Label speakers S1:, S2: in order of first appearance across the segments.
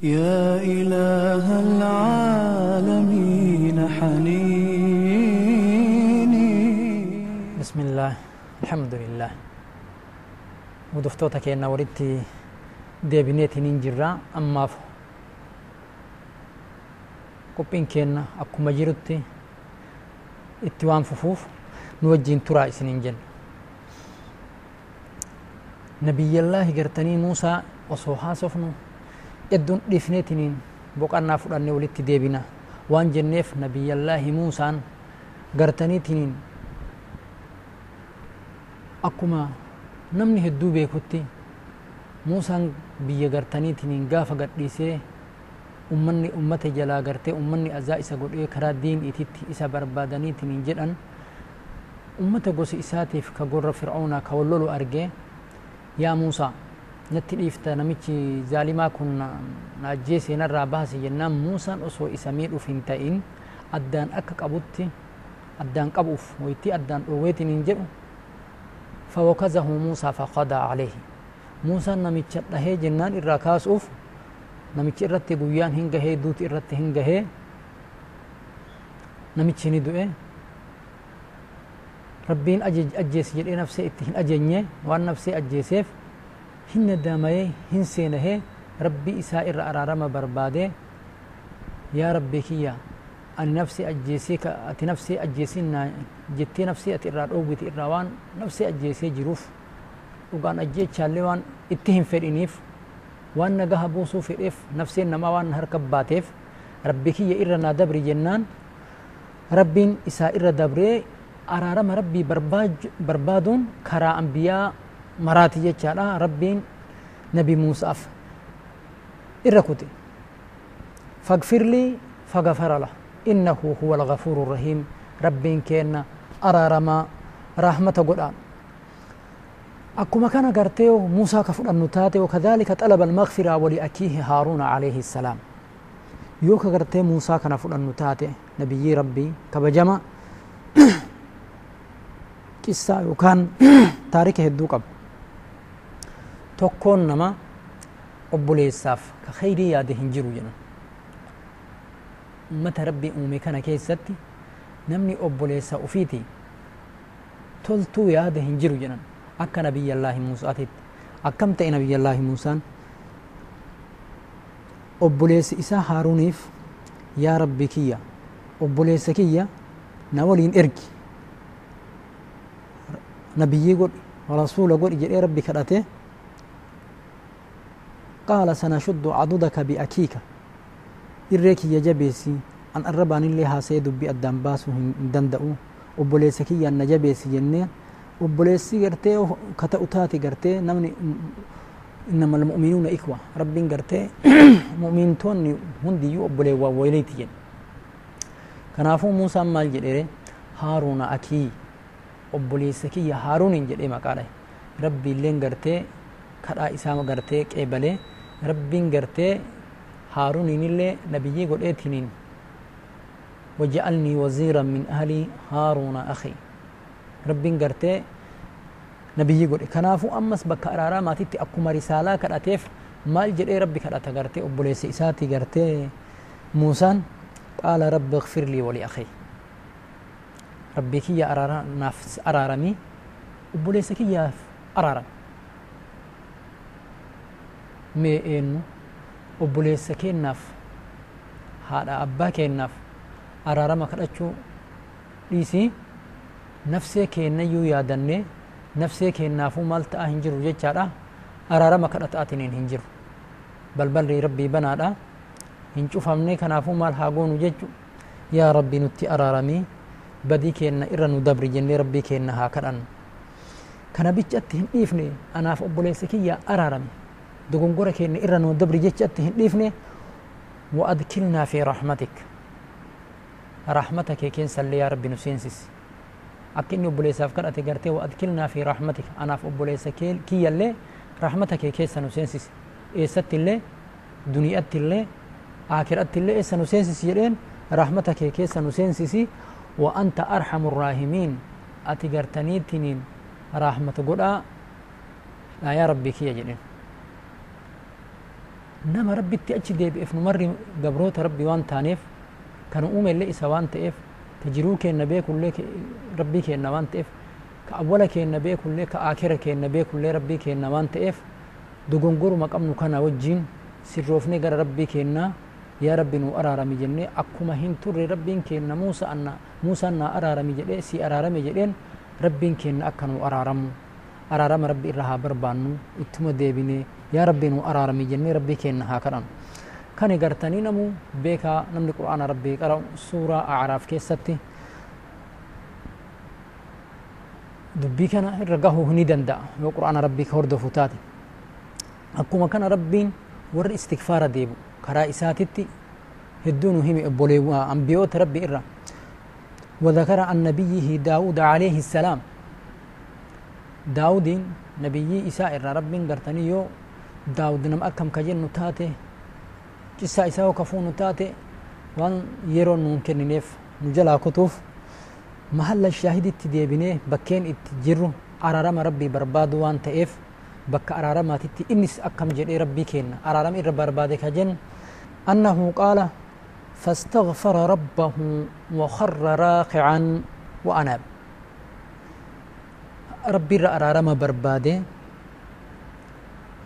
S1: يا إله العالمين حنيني.
S2: بسم الله الحمد لله. ودفتوتك أنا وردت ديبنيتي ننجرا أما فو. قبين كينا أكو مجرد إتوان ففوف نوجين ترائس ننجن نبي الله قرتني موسى وصوحا صفنو. Edduun dhiifneetiniin boqannaa fudhanne walitti deebina waan jenneef nabiyyallaahi muusaan gartaniitiniin akkuma namni hedduu beekutti muusaan biyya gartaniitiniin gaafa gadhiisee ummanni ummata jalaa gartee ummanni azaa isa godhee karaa diin ititti isa barbaadaniitiniin jedhan ummata gosa isaatiif ka gorra fir'aunaa ka wallolu argee yaa muusaa نتليفتا نمشي زالما كنا نجيسي نرى باسي ينام موسى أسوى إسامير وفين تأين. أدان أكك أبوتي أدان قبوف. ويتي أدان أويتي ننجر فوكزه موسى فقضى عليه. موسى نمتي تهي جنان إراكاس أوف. نمتي إراتي بويان هنجهي دوت إراتي هنجهي نمتي ندوئي ربين أجي أجيسي جلي نفسي إتهن أجيني وان نفسي أجيسيف. hin nadamayee hin seenahee rabbi isaa irra araarama barbaade. Yaa rabbi kiyya ani nafsi ajjeesee ati nafsee ajjeesinnaa jettee nafsee ati irraa dhoowwite irraa waan nafsi ajjeesee jiruuf dhugaan ajjeechaallee waan itti hin fedhiniif waan nagaha boosuu fedheef nafseen namaa waan harka baateef rabbi kiyya irra naa dabri jennaan rabbiin isaa irra dabree araarama rabbii barbaaduun karaa ambiyaa أنبياء مراتي جتشارا ربين نبي موسى أف إركوتي فاغفر لي فغفر له إنه هو الغفور الرحيم ربين كينا أرارما رحمة قرآن أكما كان قرتيو موسى كفر النتاتي وكذلك طلب المغفرة ولأكيه هارون عليه السلام يوكا قرتي موسى كان فر النتاتي نبي ربي كبجما قصة يوكان تاريخ هدو قب tokkoon nama obboleessaaf ka khayrii yaade hin jiru jedhan ummata rabbii uume kana keessatti namni obboleessa ufiiti toltuu yaada hin jiru jedhan akka nabiyyallaahi muusaatitti akkam ta'e nabiyyallaahi muusaan obboleessi isaa haaruuniif yaa rabbi kiyya obboleessa kiyya na waliin ergi nabiyyii godhi rasuula godhi jedhee rabbi kadhate قال سنشد عضدك بأكيك kiyya jabeessi an arrabaan illee haasa'ee dubbii addaan baasuu hin danda'u obboleessa kiyyaan na jabeessi jennee obboleessi gartee ka ta'u taate gartee namni innama almu'minuuna ikwa rabbiin gartee mu'mintoonni hundiyyuu obboleewwan wayleeti jedhe kanaafuu muusaan maal jedhere haaruuna akii obboleessa kiyya kadhaa isaa gartee qeebalee rabbiin gartee نبي قل اتنين وجعلني وزيرا من أهلي هارون أخي ربين قرتي نبي قل كنافو أمس بك أرارا ما تتي أكما رسالة كراتيف ما الجري ربي كراتا قرتي أبوليس إساتي قرتي موسى قال رب اغفر لي ولأخي ربي كي أرارا نفس أرارمي أبوليس كي أرارا mee eenu obboleessa keennaaf haadha abbaa keennaaf araarama kadhachuu? Dhiisii? Nafsee keennayyuu yaadannee nafsee keennaafuu maal taa hin jiru jechaadha. Araarama kadhataatiin hin jiru. Balballi rabbii banaadha. Hin cufamne kanaafuu maal haa goonu jechu yaa rabbii nutti araaramii. Badii keenna irra nu dabri jennee rabbii keenna haa kadhannu. Kana bichatti hin dhiifne anaaf obboleessa kiyya araarame irra nuu dabri jechatti hin dhiifne وأدخلنا في رحمتك. رحمتك كين سلي يا ربي نسينسس أكني أبوليس أفكار أتقرتي وأدخلنا في رحمتك. أنا في أبوليس كيل كي يلي رحمتك كي سنسينسس إيست اللي دنيا اللي آخرة اللي إيه سنسينسس يلين. رحمتك كي سنسينسس وأنت أرحم الراحمين. أتقرتني تنين. رحمة قدا يا ربي كي يجرين nama rabbitti achi deebi'eef nu marri gabroota rabbi waan taaneef kan uume isa waan ta'eef ka jiruu keenna beekullee rabbii keenna waan ta'eef ka awwala keenna beekullee ka akira keenna beekullee rabbii keenna waan ta'eef dogongoruma qabnu kana wajjiin sirroofnee gara rabbii keennaa yaa rabbi nu araarami jennee akkuma hin turre rabbiin keenna muusa anna araarami jedhee si araarame jedheen rabbiin keenna akka nu araaramu araarama rabbi irra haa barbaannu ittuma deebinee yaa rabbi nu araarami jennee rabbii keenna haa kadhannu kan gartanii namu beekaa namni qur'aana rabbii qara'u suuraa acraaf keessatti dubbii kana irra gahuu ni danda'a yoo qur'aana rabbii ka hordofu taate akkuma kana rabbiin warri istikfaara deebu karaa isaatitti hedduu nu himi obboleewwa ambiyoota rabbi irra وذكر عن نبيه داود عليه السلام داود نبي إساء رب قرتني داود نم أكم كجن تاتي قصة إساء وكفون تاتي وان يرون ممكن نيف نجلا كتوف. محل الشاهد اتديبني بكين اتجرو أرارم ربي برباد وان تأف بك أرارم تتي إنس أكم جدي ربي كين. أرارم إر برباد كجن أنه قال فاستغفر ربه وخر راكعا وأناب. rabbiirra araarama barbaadee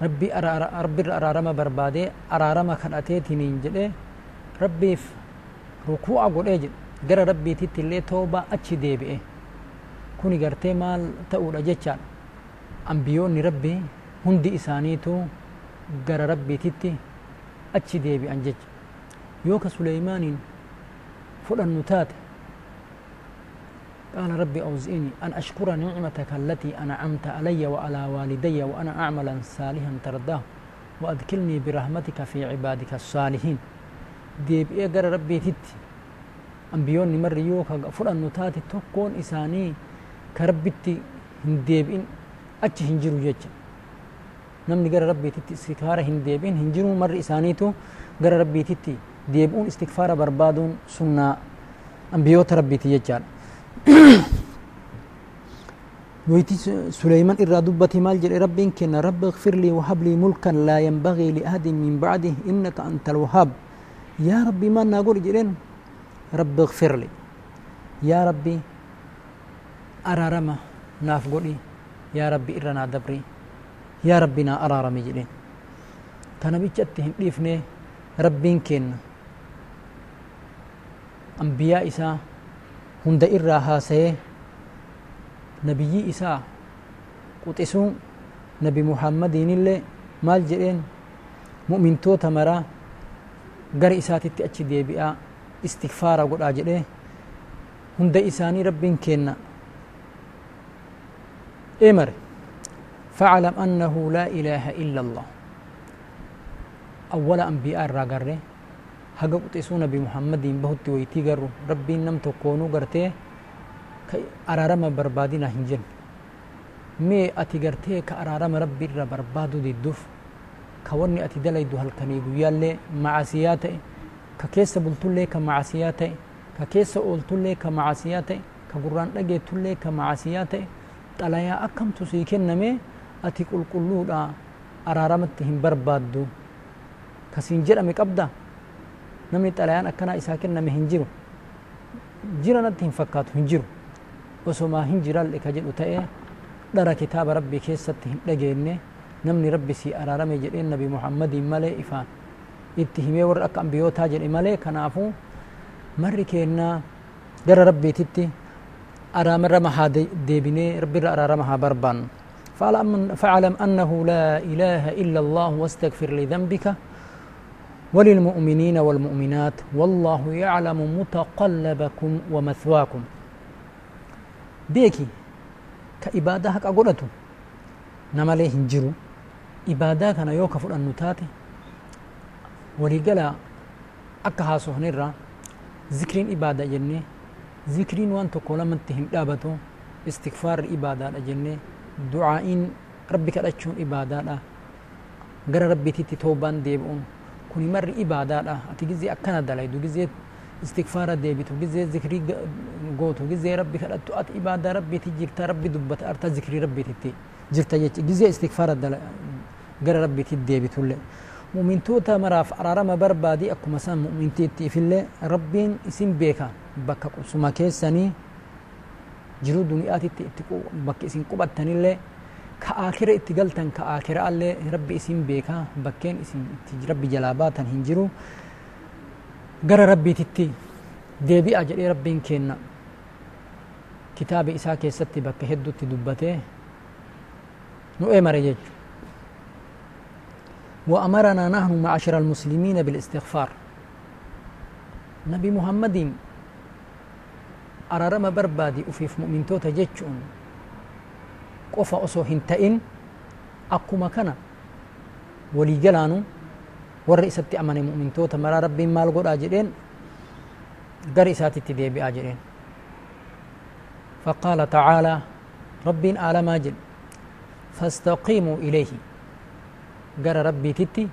S2: rabbi rabbiirra araarama barbaadee araarama kadhateetiniin jedhe rabbiif rukuu'a godhee jedhe gara rabbiititti illee toobaa achi deebi'e kuni gartee maal ta'uudha jechaadha ambiyoonni rabbii hundi isaaniitu gara rabbiititti achi deebi'an jecha. Yooka suleymaaniin fudhannu taate قال ربي أوزئني أن أشكر نعمتك التي أنعمت علي وعلى والدي وأنا أعملا صالحا ترضاه وأدخلني برحمتك في عبادك الصالحين. ديب إيقر ربي تت أنبيون مر يوكا فلان نتات تكون إساني كربتي. هنديب إن أتش هنجرو جيتش. نمني قر ربي تت استكفار هنديب إن هنجرو مر إسانيتو قر ربي تتي. deebi'uun istikfaara barbaaduun sunnaa ambiyoota rabbiiti jechaadha yoyti suleyman irraa dubbate maal jedhe? Rabbiin kenna rabbi اغفر لي وهب لي ملكا لا ينبغي لأحد من بعده إنك أنت الوهاب يا ربي ما نقول جرين رب اغفر لي يا ربي أرارما ناف قولي يا ربي إرنا دبري يا ربي نا أرارمي جرين كان بيجتهم ديفني ربين كن أنبياء إساء هاسيه نبي إساء قطسون نبي محمد اللي مال جئين مؤمن تو تمرا غر إساتي أتش ديبئا استغفار قد أجئه هند إساني ربين كن إمر فاعلم أنه لا إله إلا الله أول أنبياء الراغره tokkoonuu gartee ka araarama barbaadina hin jenne mee ati gartee ka araarama rabbi irra barbaadu didduuf ka wanni ati dalaydu halkanii guyyaallee macasiyaa ta'e ka keessa bultullee ka macasiyaa ta'e ka keessa ooltullee ka macasiyaa ta'e ka gurraan dhageettullee ka macasiyaa ta'e xalayaa akkamtu sii kenname ati qulqulluudha araaramatti hin barbaaddu kasiin jedhame qabda نمي طليان اكنا إساكن نمي هنجرو. جرا نتين فكات هنجرو. وسو ما هنجرا لكجل اوتاي درا كتاب ربي كيسات هندجيني نمني ربي سي أرارم جدي النبي محمد ملي افا إتهمي ور اكم بيو تاجر ملي كنافو. مركينا درا ربي تتي. أرام رما هادي ديبيني. ربي أرارم ها بربان. فعلم فعلم أنه لا إله إلا الله واستغفر لذنبك. وللمؤمنين والمؤمنات والله يعلم متقلبكم ومثواكم. بيكي كإبادة حق أقولتو نمالي هنجرو. إبادة كان يوكا فرأن ولقلا أكا هاسو هنرا ذكرين إبادة جنة. ذكرين وان تقول من تهم دابتو. استغفار إبادة جنة. دعائين ربك الأجون إبادة. غير ربي تيتي توبان ديبون kuni marri ibaadaadha ati gizee akkana dalaydu gizee istikfaara deebitu gizee zikrii gootu gizee rabbi kadhattu ati ibaadaa rabbiiti jirta rabbi dubbata arta zikrii rabbiititti jirta jecha gizee istikfaara gara rabbiitti deebitullee mu'mintoota maraaf araarama barbaadii akkuma isaan mu'mintiittiif illee rabbiin isin beeka bakka qubsuma keessanii jiruu duniyaatitti itti bakka isin qubattanillee ka aakira itti galtan ka كآخرة اتقلتن كآخرة اللي ربي اسم بيكا بكين اسم ربي جلاباتا هنجرو قرى ربي تتي ديبي أجل ربي كينا كتاب إساء كيستي بك هدو تدبته نو اي مريج وأمرنا نحن معشر المسلمين بالاستغفار نبي محمد أررم بربادي أفيف مؤمن توتا قفا أسو هنتئن أكما كان ولي جلانو والرئيسة أماني مؤمن توتا مرا ربي مال قد أجرين قري ساتي تديبي أجرين فقال تعالى ربي آل ماجل فاستقيموا إليه gara rabbiititti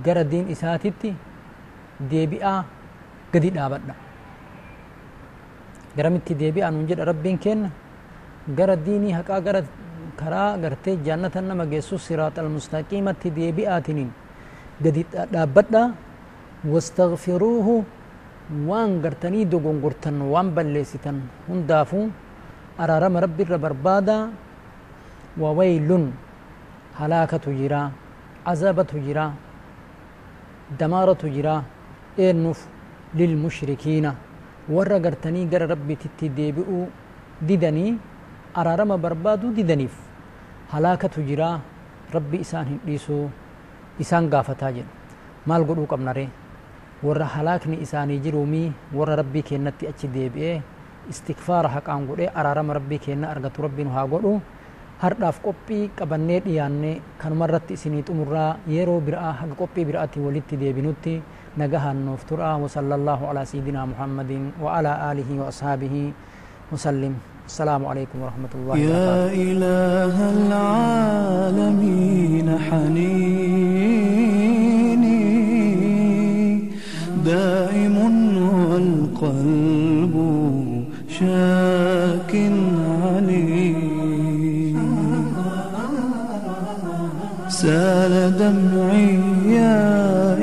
S2: gara diin isaatitti deebi'aa gadi dhaabadha. Garamitti deebi'aa nuun jedha rabbiin kenna gara diinii haqaa gara karaa gartee jaannatan nama geessu siraaxa almustaqiimatti deebi'aatiniin gadi dhaabbadha wastagfiruuhu waan gartanii dogongortan waan balleessitan hundaafuu araarama rabbi irra barbaada wawaylun halaakatu jira azabatu jira damaaratu jira eennuuf lilmushrikiina warra gartanii gara rabbititti deebi'uu didanii araarama barbaaduu didaniif halaakatu jira rabbi isaan hin dhiisuu isaan gaafataa jedhu maal godhuu qabna ree warra halaakni isaanii jiruumii warra rabbii kennatti achi deebi'ee istikfaara haqaan godhee araarama rabbii kenna argatu rabbiin haa godhu hardhaaf qophii qabannee dhiyaanne kanuma irratti isinii xumurraa yeroo biraa haga qophii biraatti walitti deebinutti nuuf turaa وصلى الله على سيدنا محمد وعلى آله وأصحابه وسلم السلام عليكم ورحمة الله
S1: يا
S2: وبركاته.
S1: إله العالمين حنيني. دائم والقلب شاك عليم سال دمعي يا